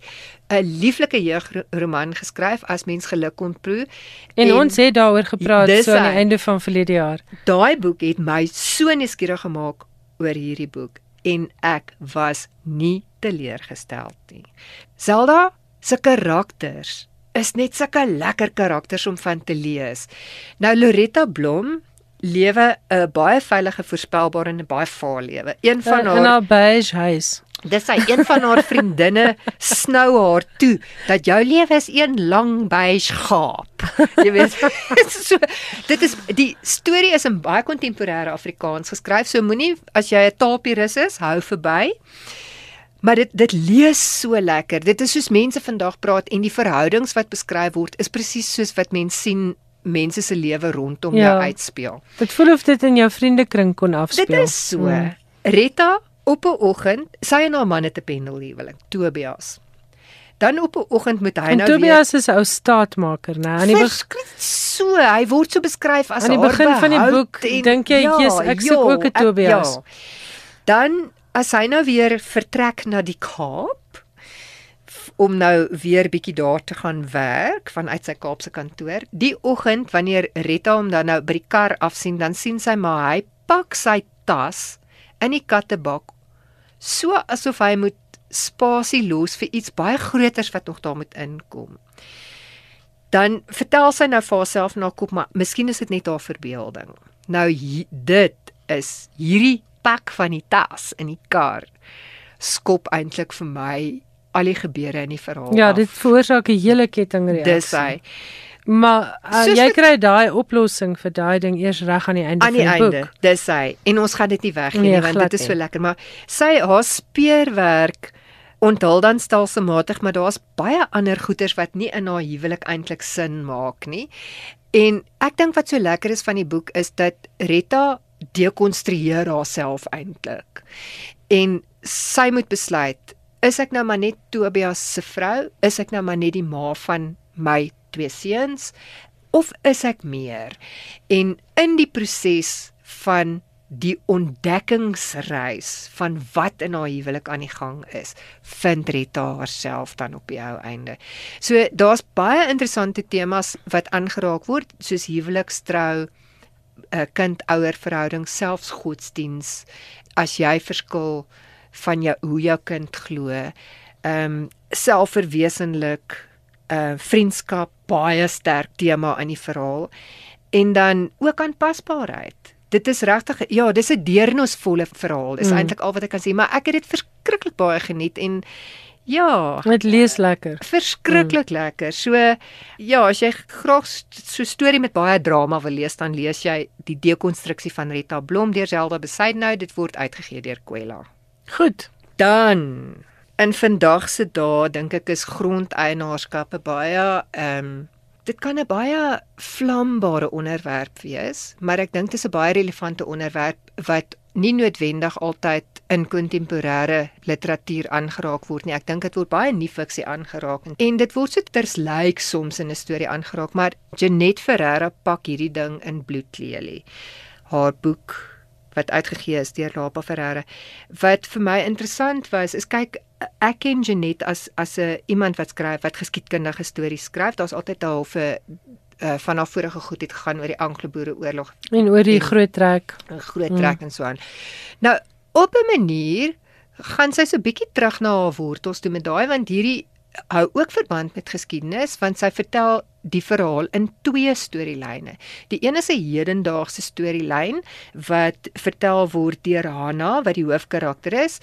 'n lieflike jeugroman geskryf as mens geluk kon proe. En, en ons het daaroor gepraat so aan die einde van verlede jaar. Daai boek het my so nuuskierig gemaak oor hierdie boek en ek was nie teleurgestel nie. Zelda se karakters is net sulke lekker karakters om van te lees. Nou Loretta Blom lewe 'n baie veilige, voorspelbare en 'n baie vaal lewe. Een van in haar haar beige huis. Dis sy een van haar vriendinne snou haar toe dat jou lewe is een lang beige gaap. Jy weet. so dit is die storie is in baie kontemporêre Afrikaans geskryf. So moenie as jy 'n taalpurist is, hou verby. Maar dit dit lees so lekker. Dit is soos mense vandag praat en die verhoudings wat beskryf word is presies soos wat mense sien mense se lewe rondom Ja. jou uitspeel. Dit voel of dit in jou vriendekring kon afspeel. Dit is so. Mm. Retta op 'n oggend, sy en haar man het 'n pendelhuweling, Tobias. Dan op 'n oggend moet hy En nou Tobias is 'n ou staatmaker, né? Aan die weer begin so, hy word so beskryf as Aan die begin van die boek dink jy, "Jesus, ek soek ook 'n ek- Tobias." ja. Dan as hy nou weer vertrek na die Kaap om nou weer bietjie daar te gaan werk vanuit sy Kaapse kantoor. Die oggend wanneer Retta hom dan nou by die kar afsien, dan sien sy maar hy pak sy tas in die kattebak so asof hy moet spasie los vir iets baie groters wat nog daar moet inkom. Dan vertel sy nou vir haarself na kop, maar miskien is dit net haar verbeelding. Nou dit is hierdie pak van die tas in die kar skop eintlik vir my al die gebeure in die verhaal. Ja, af. dit veroorsaak 'n hele kettingreaksie. dis hy. Maar uh, Soos jy kry daai oplossing vir daai ding eers reg aan die einde aan die van die einde. boek. Dis hy. En ons gaan dit nie weggee Nee, nie want dit is so lekker, maar sy haar speurwerk onthul dan stelselmatig, maar daar's baie ander goeters wat nie in haar huwelik eintlik sin maak nie. En ek dink wat so lekker is van die boek is dat Retta dekonstrueer haarself eintlik. En sy moet besluit, is ek nou maar net Tobias se vrou? Is ek nou maar net die ma van my twee seuns of is ek meer? En in die proses van die ontdekkingsreis van wat in haar huwelik aan die gang is, vind Rita haarself dan op die ou einde. So daar's baie interessante temas wat aangeraak word, soos huwelikstrou, 'n kind-ouer verhouding, selfs godsdiens, as jy verskil van jou hoe jou kind glo, ehm um, selfverwesenlik, uh vriendskap baie sterk tema in die verhaal en dan ook aanpasbaarheid. Dit is regtig ja, dis 'n deernisvolle verhaal. Dis Mm. mm. eintlik al wat ek kan sê, maar ek het dit verskriklik baie geniet en ja, Dit lees lekker. verskriklik mm. lekker. So ja, as jy graag so storie met baie drama wil lees, dan lees jy die dekonstruksie van Rita Blom deur Zelda Besaidnou. Dit word uitgegee deur Kwela. Goed. Dan in vandag se dae dink ek is grondeienaarskappe baie ehm um, dit kan 'n baie vlambare onderwerp wees, maar ek dink dit is 'n baie relevante onderwerp wat nie noodwendig altyd in kontemporêre literatuur aangeraak word nie. Ek dink dit word baie in nie-fiksie aangeraak en, dit word so terslyk soms in 'n storie aangeraak, maar Jeanette Ferreira pak hierdie ding in bloedlelie. Haar boek wat uitgegee is deur Lapa Ferreira. Wat vir my interessant was, is kyk ek ken Jeanette as as 'n iemand wat skryf wat geskiedkundige stories skryf. Daar's altyd 'n halfe uh, van haar vorige goed het gegaan oor die Anglo-Boereoorlog En oor die En- groot trek. groot trek en so aan. Nou, op 'n manier gaan sy so bietjie terug na haar wortels toe met daai want hierdie hou ook verband met geskiedenis want sy vertel die verhaal in twee storielyne. Die een is 'n hedendaagse storielyn wat vertel word deur Hanna wat die hoofkarakter is.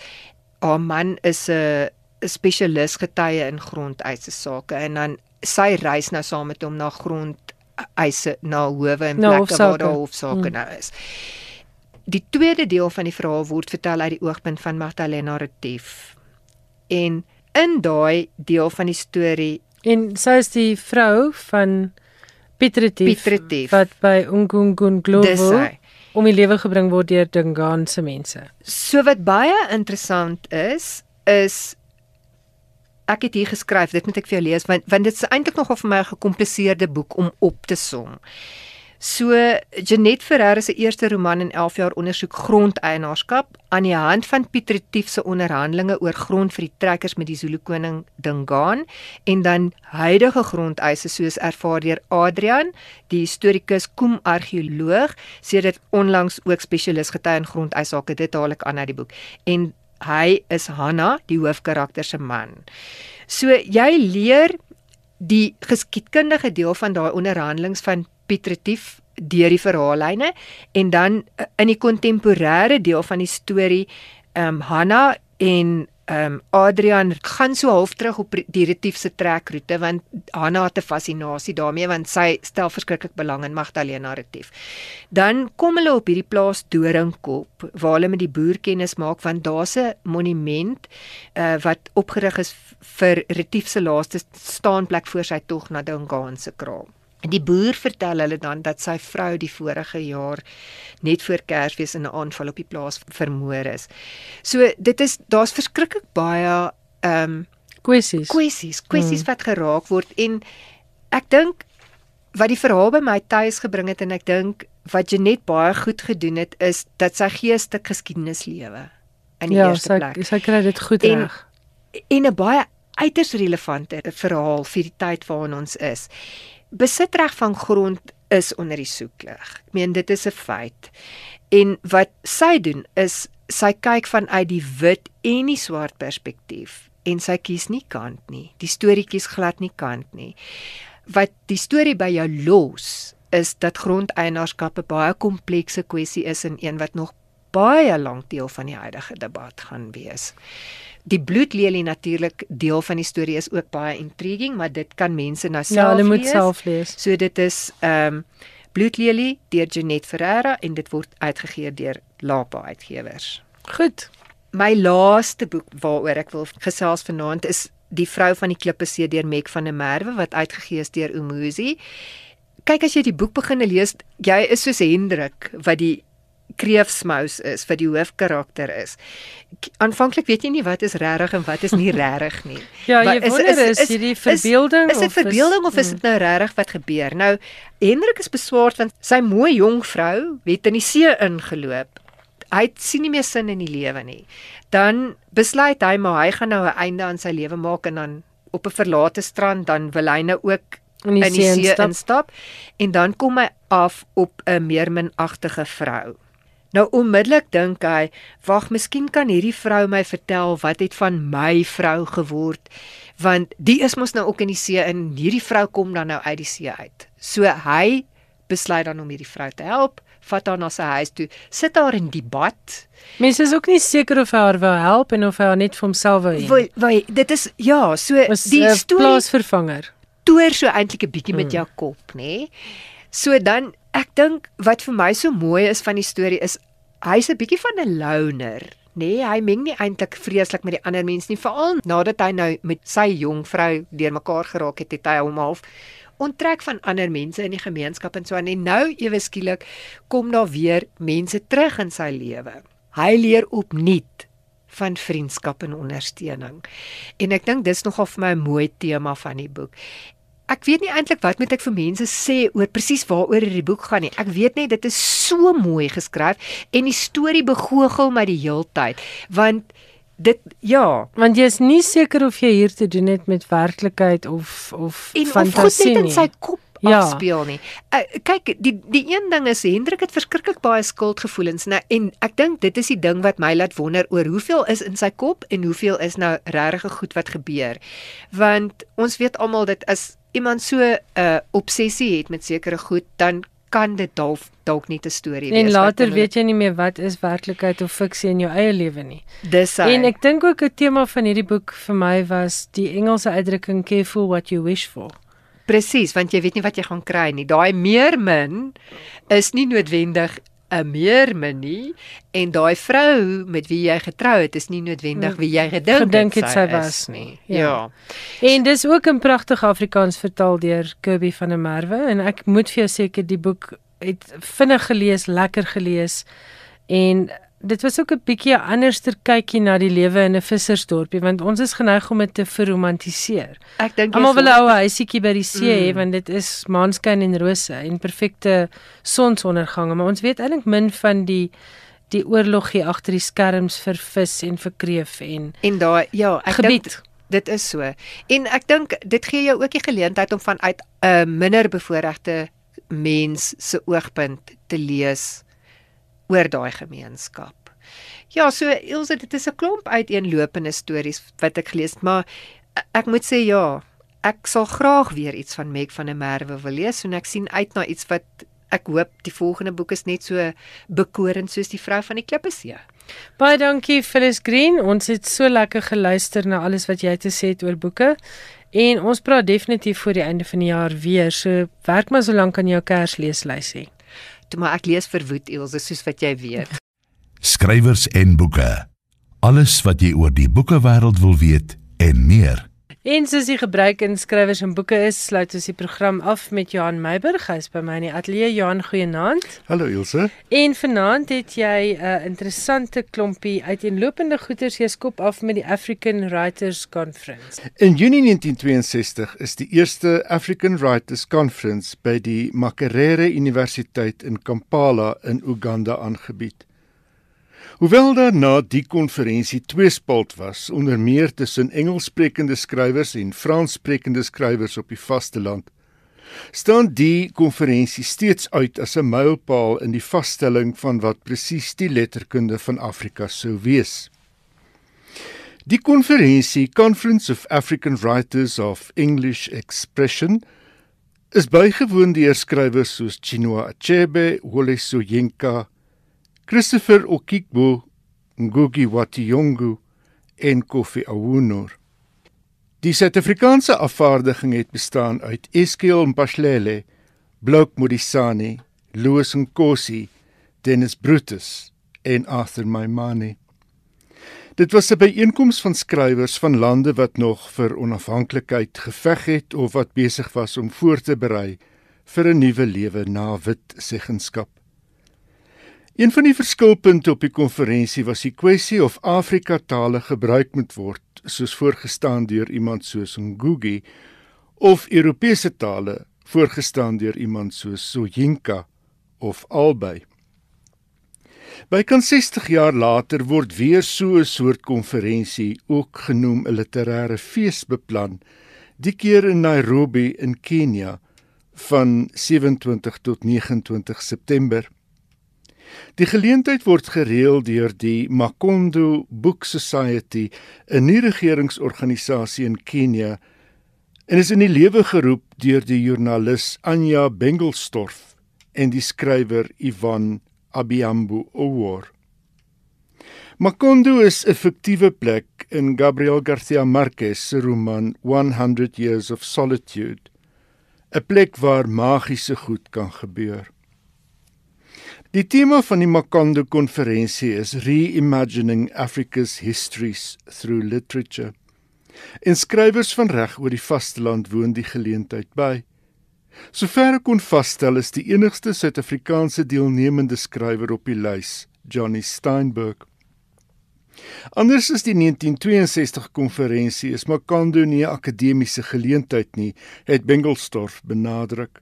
Haar man is 'n spesialis getuie in grondeise sake en dan sy reis nou saam met hom na grondeise na howe en Na plekke waar daar hofsaake Mm. nou is. Die tweede deel van die verhaal word vertel uit die oogpunt van Magdalena Retief. En in daai deel van die storie En sy is die vrou van Piet Retief Piet Retief. wat by Ungungun hy. om die lewe gebring word deur Dingaan se mense. So wat baie interessant is, is ek het hier geskryf, dit moet ek vir jou lees want want dit is eintlik nogal vir my 'n gekompliseerde boek om op te som. So Jeanette Ferreira se eerste roman in 11 jaar ondersoek grondeienaarskap aan die hand van Piet Retief se onderhandelinge oor grond vir die trekkers met die Zulu koning Dingaan en dan huidige grondeise soos ervaar deur Adrian, die historikus kom argeoloog, sedert onlangs ook spesialis getuie in grondeisake dit haal ek aan uit die boek. En hy is Hanna, die hoofkarakter se man. So jy leer die geskiedkundige deel van daai onderhandelings van Piet Retief deur die verhaallyne en dan eh, in die kontemporêre deel van die storie ehm um, Hanna en ehm um, Adrian gaan so half terug op die Retief se trekroete want Hanna het 'n fascinasie daarmee want sy stel verskriklik belang in Magdalena Retief. Dan kom hulle op hierdie plaas Doringkop waar hulle met die boer kennis maak want daar's 'n monument uh, wat opgerig is vir Retief se laaste staanplek voor sy tog na Dingaan se kraal. Die boer vertel hulle dan dat sy vrou die vorige jaar net voor Kersfees in 'n aanval op die plaas vermoor is. So dit is daar's verskriklik baie ehm um, Kwessies. kwessies, kwessies wat geraak word en ek dink wat die verhaal by my tuis gebring het en ek dink wat Jeanette baie goed gedoen het is dat sy gee 'n stuk geskiedenis lewe in die ja, eerste sy plek sy kry dit goed En- reg. en 'n baie uiters relevante verhaal vir die tyd waarin ons is. Besitreg van grond is onder die soeklig. Ek meen dit is 'n feit. En wat sy doen is sy kyk vanuit die wit en die swart perspektief en sy kies nie kant nie. Die storie kies glad nie kant nie. Wat die storie by jou los is dat grondeienaarskap 'n baie komplekse kwessie is en een wat nog baie lank deel van die huidige debat gaan wees. Die bloedlelie natuurlik deel van die storie is ook baie intriguing, maar dit kan mense nou self lees. Ja, hulle moet self lees. So dit is ehm um, Bloedlelie deur Janet Ferreira en dit word uitgegee deur Lapa Uitgewers. Goed. My laaste boek waaroor ek wil gesels vanaand is Die vrou van die klippe see deur Mek van der Merwe wat uitgegee is deur Umuzi. Kyk as jy die boek begin lees, jy is soos Hendrik wat die kreefsmous is vir die hoofkarakter is. Aanvanklik weet jy nie wat is regtig en wat is nie regtig nie. ja, jy wonder is, is, is hierdie verbeelding is, is dit verbeelding of is, of is dit nou regtig wat gebeur? Nou Hendrik is beswaard want sy mooi jong vrou het in die see ingeloop. Hy sien nie meer sin in die lewe nie. Dan besluit hy maar hy gaan nou 'n einde aan sy lewe maak en dan op 'n verlate strand dan wil hy nou ook in die, in die see instap. instap en dan kom hy af op 'n meer minagtige vrou. Nou onmiddellik dink hy, wag, miskien kan hierdie vrou my vertel wat het van my vrou geword, want die is mos nou ook in die see en hierdie vrou kom dan nou uit die see uit. So hy besluit dan om hierdie vrou te help, vat haar na sy huis toe, sit haar in debat. Mense is ook nie seker of hy haar wou help en of hy haar net vir homself wou hê. Wai, dit is ja, so was, die storie plaasvervanger. Toer so eintlik 'n bietjie met hmm. jou kop, nê? So dan ek dink wat vir my so mooi is van die storie is hy's 'n bietjie van 'n loner. Nee, hy meng nie eintlik vreeslik met die ander mense nie, veral nadat hy nou met sy jong vrou deurmekaar geraak het, het hy hom half onttrek van ander mense in die gemeenskap en so aan en nou ewe skielik kom daar weer mense terug in sy lewe. Hy leer opnuut van vriendskap en ondersteuning. En ek dink dis nogal vir my 'n mooi tema van die boek ek weet nie eintlik wat moet ek vir mense sê oor presies waaroor hierdie boek gaan nie. Ek weet net dit is so mooi geskryf en die storie begoochel my die heeltyd want dit ja, want jy is nie seker of jy hier te doen het met werklikheid of of en fantasie nie. En of dit in sy kop ja. afspeel nie. Uh, kyk, die die een ding is Hendrik het verskriklik baie skuldgevoelens nou en ek dink dit is die ding wat my laat wonder oor hoeveel is in sy kop en hoeveel is nou regtig goed wat gebeur. Want ons weet almal dit is iemand so 'n uh, obsessie het met sekere goed, dan kan dit dalk dalk nie 'n storie wees. En later weet jy nie meer wat is werklikheid of fiksie in jou eie lewe nie. Dis hy. En ek dink ook 'n tema van hierdie boek vir my was die Engelse uitdrukking careful what you wish for. Presies, want jy weet nie wat jy gaan kry nie. Daai meer min is nie noodwendig 'n meer menie en daai vrou met wie jy getrou het is nie noodwendig wie jy gedink, gedink het sy, sy was nie. Ja. ja. En dis ook in pragtige Afrikaans vertaal deur Kirby van der Merwe en ek moet vir jou seker die boek het vinnig gelees, lekker gelees en dit was ook 'n bietjie 'n anderster kykie na die lewe in 'n vissersdorpie want ons is geneig om dit te verromantiseer. Ek dink almal wil 'n ou huisietjie by die see hê mm. want dit is maanskyn en rose en perfekte sonsondergange, maar ons weet eintlik min van die die oorlog hier agter die skerms vir vis en vir kreef en en daai ja, ek dink dit is so. En ek dink dit gee jou ook die geleentheid om vanuit 'n uh, minder bevoorregte mens se oogpunt te lees oor daai gemeenskap. Ja, so Ilse, dit is 'n klomp uiteenlopende stories wat ek gelees het, maar ek moet sê ja, ek sal graag weer iets van Meg van der Merwe wil lees en ek sien uit na iets wat ek hoop die volgende boek is net so bekorend soos die vrou van die klippesee. Baie dankie Phyllis Green. Ons het so lekker geluister na alles wat jy te sê het oor boeke. En ons praat definitief voor die einde van die jaar weer. So werk maar so lank aan jou Kersleeslys hê maar ek lees verwoed Elsje soos wat jy weet. Skrywers en boeke. Alles wat jy oor die boekewêreld wil weet en meer. En soos die gebruik in skrywers en boeke is, sluit ons die program af met Johan Meiburg. Hy's by my in die ateljee. Johan, goeienaand. Hallo Ilse. En vanaand het jy 'n uh, interessante klompie uiteenlopende goeters jy skop af met die African Writers Conference. In Junie 1962 is die eerste African Writers Conference by die Makerere Universiteit in Kampala in Uganda aangebied. Hoewel daar na die konferensie tweespalt was onder meer tussen Engelssprekende skrywers en Franssprekende skrywers op die vasteland, staan die konferensie steeds uit as 'n mylpaal in die vasstelling van wat presies die letterkunde van Afrika sou wees. Die konferensie Conference of African Writers of English Expression is bygewoon deur skrywers soos Chinua Achebe, Wole Soyinka, Christopher Okigbo, Ngugi wa Thiong'o en Kofi Awunor. Die Suid-Afrikaanse afvaardiging het bestaan uit Eskiel Mpashlele, Blouk Modisani, Louis Nkosi, Dennis Brutus en Arthur Maimane. Dit was 'n byeenkoms van skrywers van lande wat nog vir onafhanklikheid geveg het of wat besig was om voor te berei vir 'n nuwe lewe na wit seggenskap. Een van die verskilpunte op die konferensie was die kwessie of Afrika tale gebruik moet word soos voorgestaan deur iemand soos Ngugi of Europese tale voorgestaan deur iemand soos Soyinka of albei. Bykans 60 jaar later word weer so 'n soort konferensie, ook genoem 'n literêre fees beplan, die keer in Nairobi in Kenia van 27 tot 29 September. Die geleentheid word gereël deur die Makondo Book Society, 'n nie-regeringsorganisasie in Kenia, en is in die lewe geroep deur die joernalis Anya Bengelstorff en die skrywer Ivan Abiambu Owor. Makondo is 'n fiktiewe plek in Gabriel Garcia Marquez se roman 100 Years of Solitude, 'n plek waar magiese goed kan gebeur. Die tema van die Makondo konferensie is Reimagining Africa's Histories Through Literature. En skrywers van reg oor die vasteland woon die geleentheid by. Sover ek kon vasstel is die enigste Suid-Afrikaanse deelnemende skrywer op die lys, Johnny Steinberg. Anders as die 1962 konferensie is Makando nie 'n akademiese geleentheid nie, het Bengelsdorf benadruk.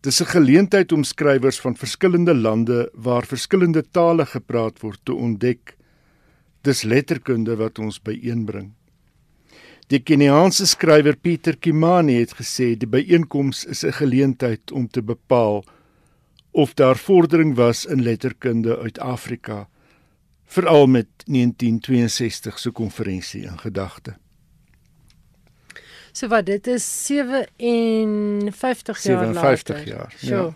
Dis 'n geleentheid om skrywers van verskillende lande waar verskillende tale gepraat word te ontdek. Dis letterkunde wat ons byeenbring. Die Keniaanse skrywer Pieter Kimani het gesê die byeenkoms is 'n geleentheid om te bepaal of daar vordering was in letterkunde uit Afrika veral met 1962 se konferensie in gedagte. So wat dit is 57 jaar later. 57 jaar. Ja. Sure.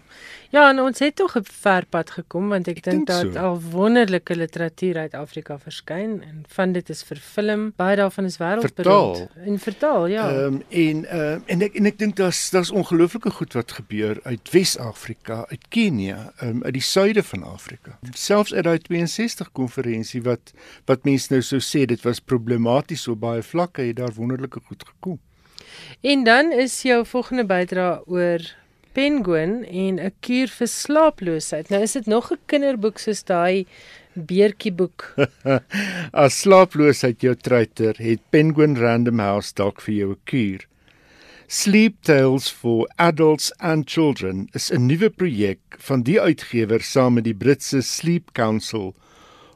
Ja, en ons het tog 'n ver pad gekom want ek, ek dink dat so. al wonderlike literatuur uit Afrika verskyn en van dit is verfilm, baie daarvan is wêreldberoemd en vertaal, ja. Ehm um, en ehm uh, en ek en ek dink daar's daar's ongelooflike goed wat gebeur uit Wes-Afrika, uit Kenia, ehm um, uit die suide van Afrika. Selfs uit daai 62 konferensie wat wat mense nou sou sê dit was problematies op baie vlakke het daar wonderlike goed gekom. En dan is jou volgende bydra oor Penguin en 'n kuur vir slaaploosheid. Nou is dit nog 'n kinderboek soos daai beertjie boek. As slaaploosheid jou treiter, het Penguin Random House dalk vir jou 'n kuur. Sleep Tales for Adults and Children is 'n nuwe projek van die uitgewer saam met die Britse Sleep Council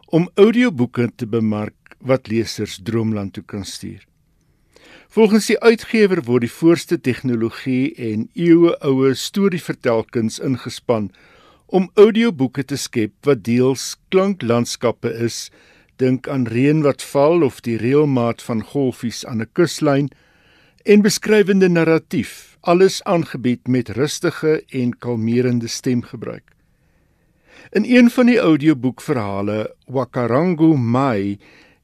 om audioboeke te bemark wat lesers droomland toe kan stuur. Volgens die uitgewer word die voorste tegnologie en eeueoue storievertelkuns ingespan om audioboeke te skep wat deels klanklandskappe is, dink aan reën wat val of die reëlmaat van golfies aan 'n kuslyn en beskrywende narratief, alles aangebied met rustige en kalmerende stemgebruik. In een van die audioboekverhale, Wakarangu Mai,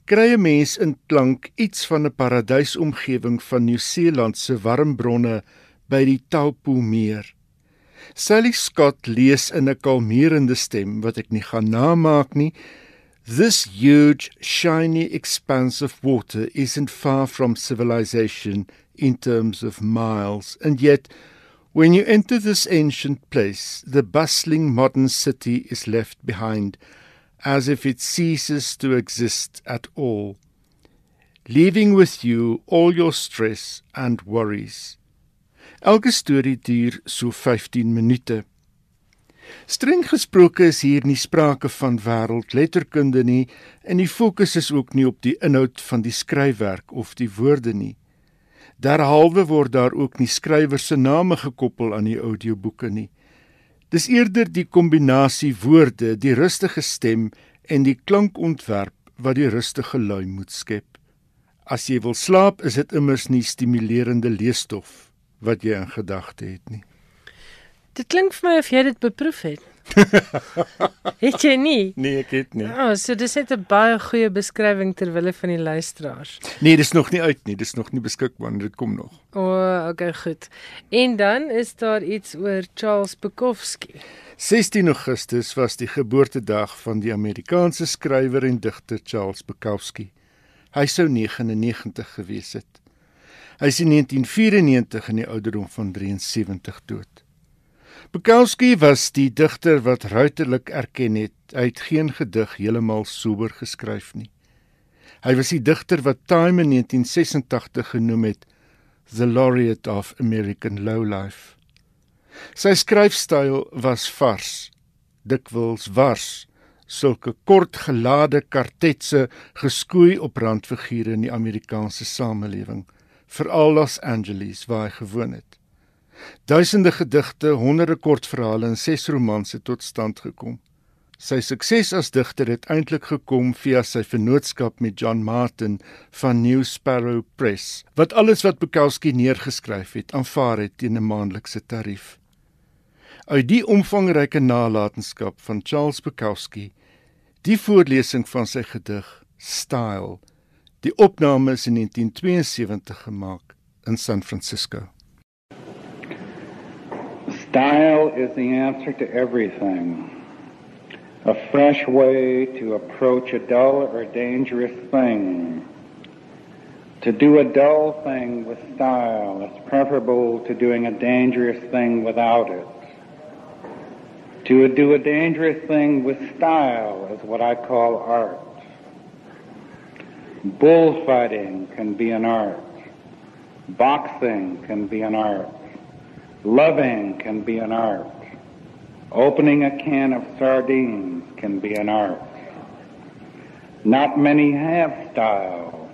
kry 'n mens in klank iets van 'n paradysomgewing van Nieu-Seeland se warm bronne by die Taupo meer. Sally Scott lees in 'n kalmerende stem wat ek nie gaan namaak nie. This huge, shiny expanse of water isn't far from civilization in terms of miles, and yet when you enter this ancient place, the bustling modern city is left behind as if it ceases to exist at all, leaving with you all your stress and worries. Elke storie duur so 15 minute. Streng gesproke is hier nie sprake van wêreldletterkunde nie en die fokus is ook nie op die inhoud van die skryfwerk of die woorde nie. Derhalwe word daar ook nie skrywers se name gekoppel aan die audioboeke nie. Dis eerder die kombinasie woorde, die rustige stem en die klankontwerp wat die rustige lui moet skep. As jy wil slaap, is dit immers nie stimulerende leesstof wat jy in gedagte het nie. Dit klink vir my of jy dit beproef het. het jy nie? Nee, ek het nie. Ja, oh, so dis net 'n baie goeie beskrywing ter wille van die luisteraars. Nee, dis nog nie uit nie. Dis nog nie beskikbaar nie. Dit kom nog. O, oh, okay, goed. En dan is daar iets oor Charles Bukowski. 16 Augustus was die geboortedag van die Amerikaanse skrywer en digter Charles Bukowski. Hy sou 99 gewees het. Hy is in 1994 in die ouderdom van 73 dood. Bukowski was die digter wat ruiterlik erken het hy het geen gedig heeltemal sober geskryf nie. Hy was die digter wat Time in 1986 genoem het the laureate of American lowlife. Sy skryfstyl was vars, dikwels wars, sulke kort gelade kartetse geskoei op randfigure in die Amerikaanse samelewing, veral Los Angeles waar hy gewoon het. Duisende gedigte, honderde kortverhale en ses romans het tot stand gekom. Sy sukses as digter het eintlik gekom via sy vennootskap met John Martin van New Sparrow Press, wat alles wat Bukowski neergeskryf het, aanvaar het teen 'n maandelikse tarief. Uit die omvangryke nalatenskap van Charles Bukowski, die voorlesing van sy gedig Style, die opname is in 1972 gemaak in San Francisco. Style is the answer to everything. A fresh way to approach a dull or dangerous thing. To do a dull thing with style is preferable to doing a dangerous thing without it. To do a dangerous thing with style is what I call art. Bullfighting can be an art. Boxing can be an art. Loving can be an art. Opening a can of sardines can be an art. Not many have style.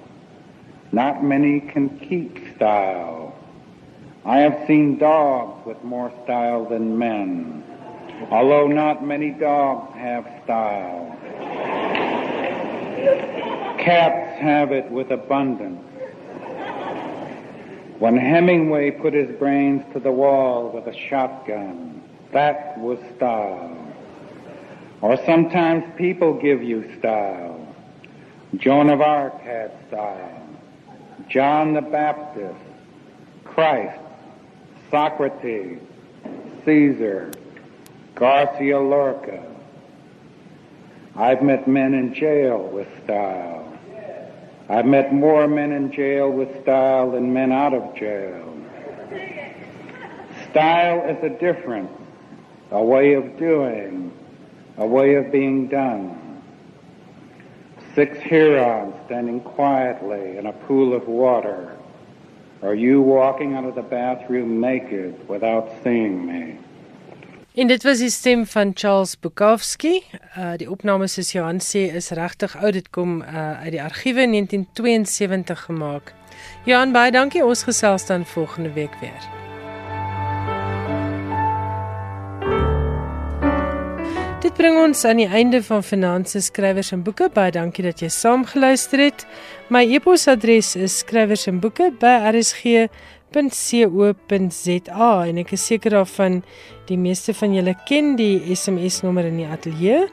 Not many can keep style. I have seen dogs with more style than men, although not many dogs have style. Cats have it with abundance. When Hemingway put his brains to the wall with a shotgun, that was style. Or sometimes people give you style. Joan of Arc had style. John the Baptist, Christ, Socrates, Caesar, Garcia Lorca. I've met men in jail with style. I've met more men in jail with style than men out of jail. Style is a difference, a way of doing, a way of being done. Six Hurons standing quietly in a pool of water, or you walking out of the bathroom naked without seeing me. En dit was die stem van Charles Bukowski. Uh die opname soos Johan sê is regtig oud. Dit kom uh uit die argiewe 1972 gemaak. Johan, baie dankie. Ons gesels dan volgende week weer. Dit bring ons aan die einde van Finanses Skrywers en Boeke. Baie dankie dat jy saam geluister het. My e-posadres is skrywersenboeke@rsg www.co.za en ek is seker daarvan die meeste van julle ken die SMS nommer in die ateljee,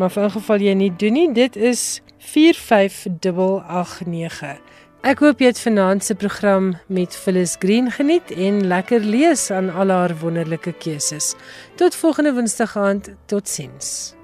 maar vir ingeval jy nie doen nie, dit is 45889. Ek hoop jy het vanaand se program met Phyllis Green geniet en lekker lees aan al haar wonderlike keuses. Tot volgende Woensdag aand, totsiens.